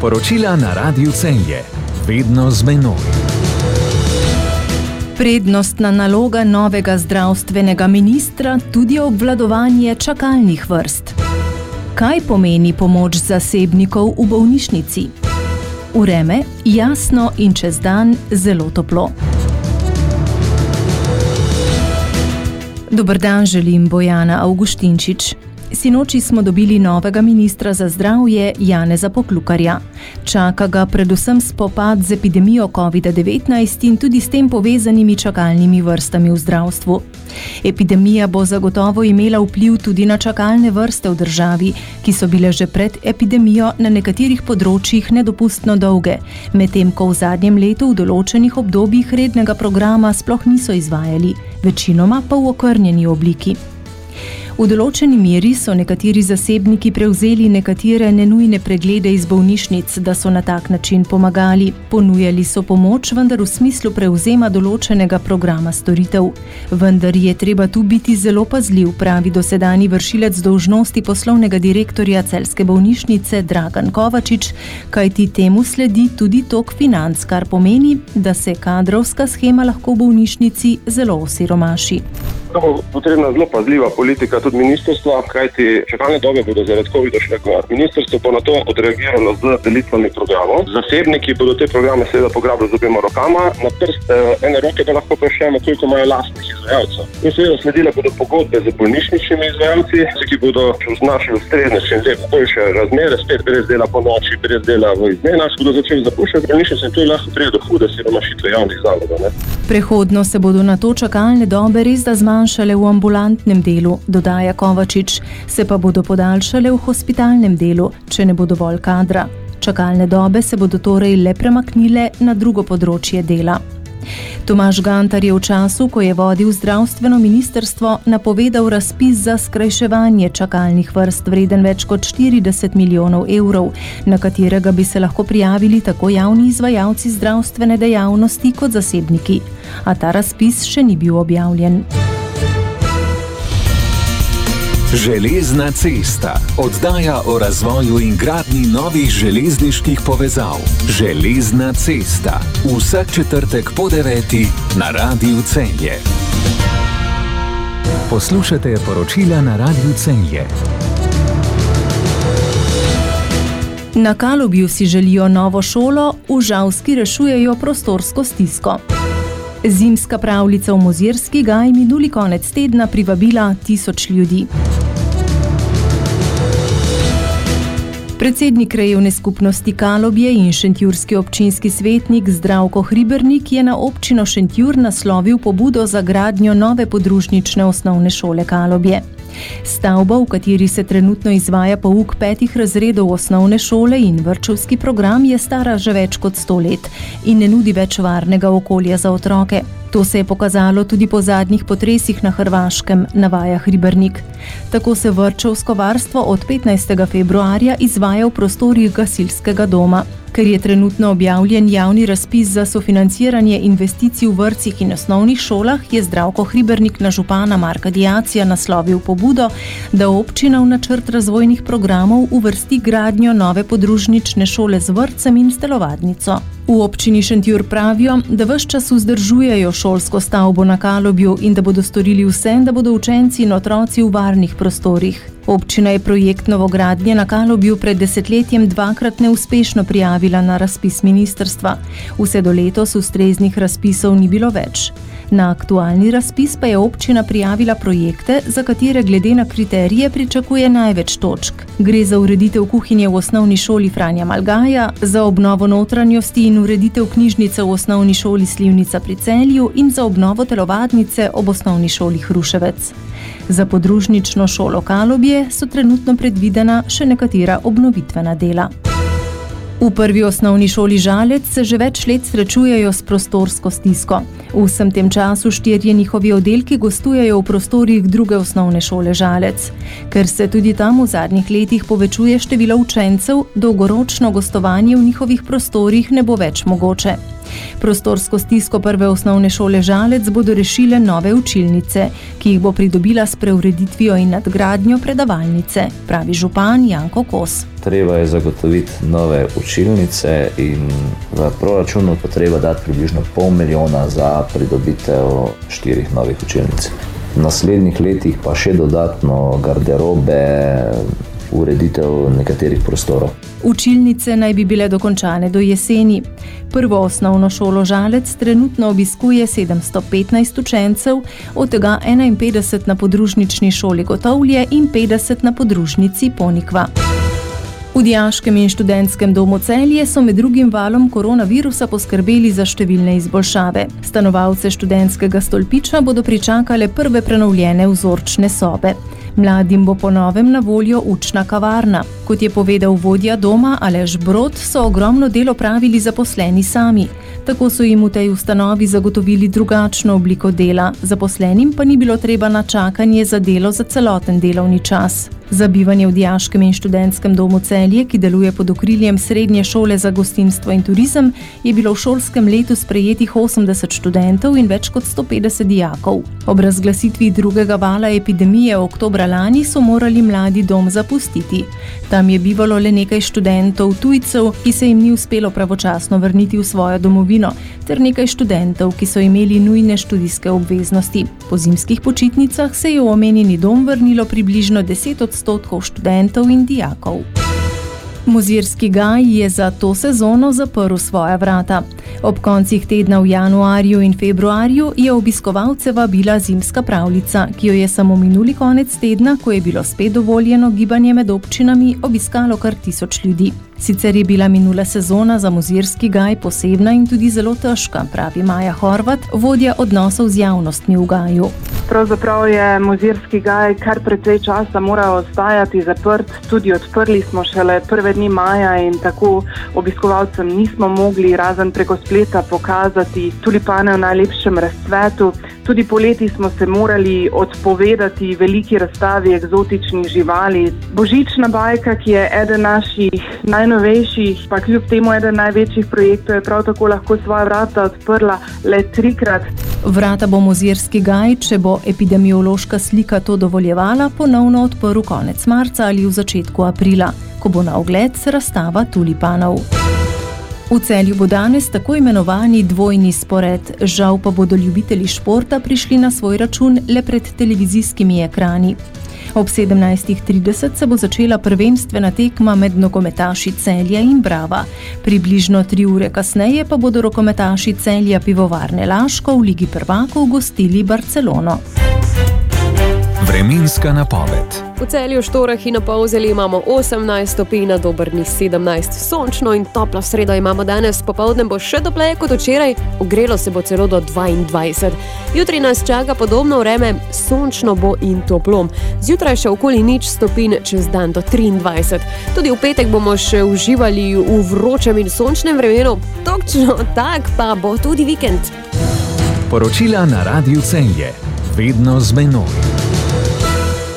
Poročila na Radiu Celje, vedno z menoj. Prednostna naloga novega zdravstvenega ministra tudi obvladovanje čakalnih vrst. Kaj pomeni pomoč zasebnikov v bolnišnici? Ureme, jasno in čez dan zelo toplo. Dobr dan, želim Bojana Augustinčič. Sinoči smo dobili novega ministra za zdravje Janeza Poklukarja. Čaka ga predvsem spopad z epidemijo COVID-19 in tudi s tem povezanimi čakalnimi vrstami v zdravstvu. Epidemija bo zagotovo imela vpliv tudi na čakalne vrste v državi, ki so bile že pred epidemijo na nekaterih področjih nedopustno dolge, medtem ko v zadnjem letu v določenih obdobjih rednega programa sploh niso izvajali, večinoma pa v okrnjeni obliki. V določeni meri so nekateri zasebniki prevzeli nekatere nenujne preglede iz bolnišnic, da so na tak način pomagali. Ponujali so pomoč, vendar v smislu prevzema določenega programa storitev. Vendar je treba tu biti zelo pazljiv, pravi dosedani vršilec dolžnosti poslovnega direktorja celske bolnišnice Dragan Kovačič, kajti temu sledi tudi tok financ, kar pomeni, da se kadrovska schema lahko v bolnišnici zelo osiromaši. To bo potrebna zelo pazljiva politika tudi ministrstva, kajti čakalne dobe bodo zaradi COVID-a še gor. Ministrstvo bo na to odreagiralo z delitvami programov. Zasebniki bodo te programe seveda pograbili z obema rokama, na prst eh, ene roke pa lahko prešemo, koliko imajo lastnih izvajalcev. In seveda sledile bodo pogodbe z bolnišničnimi izvajalci, ki bodo našli ustrezne še lepo boljše razmere, spet brez dela po noči, brez dela v izmenah, bodo začeli zapuščati bolnišnice in to je lahko prije do hude siromašitve javnih zavodov. Prehodno se bodo na to čakalne dobe res da zmanjšale v ambulantnem delu, dodaja Kovačič, se pa bodo podaljšale v hospitalnem delu, če ne bo dovolj kadra. Čakalne dobe se bodo torej le premaknile na drugo področje dela. Tomaž Gantar je v času, ko je vodil zdravstveno ministrstvo, napovedal razpis za skrajševanje čakalnih vrst vreden več kot 40 milijonov evrov, na katerega bi se lahko prijavili tako javni izvajalci zdravstvene dejavnosti kot zasebniki. A ta razpis še ni bil objavljen. Železna cesta oddaja o razvoju in gradni novih železniških povezav. Železna cesta vsak četrtek po deveti na Radiu Celje. Poslušate poročila na Radiu Celje. Na Kalubju si želijo novo šolo, v Žavski rešujejo prostorsko stisko. Zimska pravljica v Mozirski ga je minuli konec tedna privabila tisoč ljudi. Predsednik krajevne skupnosti Kalobje in šentjurski občinski svetnik Zdravko Hribernik je na občino Šentjur naslovil pobudo za gradnjo nove podružnične osnovne šole Kalobje. Stavba, v kateri se trenutno izvaja pouk petih razredov osnovne šole in vrčevski program, je stara že več kot sto let in ne nudi več varnega okolja za otroke. To se je pokazalo tudi po zadnjih potresih na Hrvaškem, navaja Hribernik. Tako se vrčevsko varstvo od 15. februarja izvaja v prostorih gasilskega doma. Ker je trenutno objavljen javni razpis za sofinanciranje investicij v vrcih in osnovnih šolah, je zdravko Hribernik na župana Marka Diacija naslovil pobudo, da občina v načrt razvojnih programov uvrsti gradnjo nove podružnične šole z vrcem in stelovadnico. V občini Šentjur pravijo, da vse čas vzdržujejo šolsko stavbo na Kalobju in da bodo storili vse, da bodo učenci in otroci v varnih prostorih. Občina je projekt novogradnje na Kalobju pred desetletjem dvakrat neuspešno prijavila na razpis ministrstva. Vse do letos ustreznih razpisov ni bilo več. Na aktualni razpis pa je občina prijavila projekte, za katere glede na kriterije pričakuje največ točk. Gre za ureditev kuhinje v osnovni šoli Franja Malgaja, za obnovo notranjosti in ureditev knjižnice v osnovni šoli Slivnica pri Celju in za obnovo telovadnice ob osnovni šoli Hruševec. Za podružnično šolo Kalobje so trenutno predvidena še nekatera obnovitvena dela. V prvi osnovni šoli Žalec se že več let srečujejo s prostorsko stisko. V vsem tem času štirje njihovi oddelki gostujejo v prostorih druge osnovne šole Žalec. Ker se tudi tam v zadnjih letih povečuje število učencev, dolgoročno gostovanje v njihovih prostorih ne bo več mogoče. Prostorsko stisko prve osnovne šole Žalec bodo rešile nove učilnice, ki jih bo pridobila s preureditvijo in nadgradnjo predavalnice, pravi župan Janko Kos. Treba je zagotoviti nove učilnice in v proračunu potreba dati približno pol milijona za pridobitev štirih novih učilnic. V naslednjih letih pa še dodatno garderobe, ureditev nekaterih prostorov. Učilnice naj bi bile dokončane do jeseni. Prvo osnovno šolo Žalec trenutno obiskuje 715 učencev, od tega 51 na podružnični šoli Gotovlje in 50 na podružnici Ponikva. V Dijaškem in študentskem domu Celje so med drugim valom koronavirusa poskrbeli za številne izboljšave. Stanovalce študentskega stolpiča bodo pričakale prve prenovljene vzorčne sobe. Mladim bo po novem na voljo učna kavarna. Kot je povedal vodja doma Alež Brod, so ogromno delo pravili zaposleni sami. Tako so jim v tej ustanovi zagotovili drugačno obliko dela, zaposlenim pa ni bilo treba na čakanje za delo za celoten delovni čas. Za bivanje v Dijaškem in študentskem domu Celje, ki deluje pod okriljem Srednje šole za gostinstvo in turizem, je bilo v šolskem letu sprejetih 80 študentov in več kot 150 dijakov. Ob razglasitvi drugega vala epidemije v oktobra lani so morali mladi dom zapustiti. Tam je bivalo le nekaj študentov tujcev, ki se jim ni uspelo pravočasno vrniti v svojo domovino, ter nekaj študentov, ki so imeli nujne študijske obveznosti. Po zimskih počitnicah se je v omenjeni dom vrnilo približno 10 odstotkov študentov in dijakov. Muzirski gaj je za to sezono zaprl svoja vrata. Ob koncih tedna v januarju in februarju je obiskovalce vabila zimska pravljica, ki jo je samo minuli konec tedna, ko je bilo spet dovoljeno gibanje med občinami, obiskalo kar tisoč ljudi. Sicer je bila minula sezona za muzirski gaj posebna in tudi zelo težka, pravi Maja Horvat, vodja odnosov z javnostmi v gaju. Pravzaprav je muzirski gaj kar precej časa moral ostajati zaprt, tudi odprli smo šele prve dni maja in tako obiskovalcem nismo mogli razen preko spleta pokazati tulipane v najlepšem razcvetu. Tudi poleti smo se morali odpovedati veliki razstavi eksotičnih živali. Božična bajka, ki je eden naših najnovejših, pa kljub temu eden največjih projektov, je prav tako lahko svoje vrata odprla le trikrat. Vrata bo muzirski gaj, če bo epidemiološka slika to dovoljevala, ponovno odprl konec marca ali v začetku aprila, ko bo na ogled razstava tulipanov. V celju bo danes tako imenovani dvojni spored, žal pa bodo ljubitelji športa prišli na svoj račun le pred televizijskimi ekrani. Ob 17.30 se bo začela prvenstvena tekma med nogometaši Celja in Brava. Približno tri ure kasneje pa bodo rokometaši Celja pivovarne Laško v Ligi prvakov gostili Barcelono. Vremenska napoved. V celju štorah in na povzeli imamo 18 stopinj, na dobrni 17, sončno in toplo sredo imamo danes, popoldne bo še topleje kot včeraj, ogrelo se bo celo do 22. Jutri nas čaka podobno vreme, sončno bo in toplo. Zjutraj še okoli nič stopinj, čez dan do 23. Tudi v petek bomo še uživali v vročem in sončnem vremenu, točno tak pa bo tudi vikend. Poročila na radiju Celje, vedno z menoj.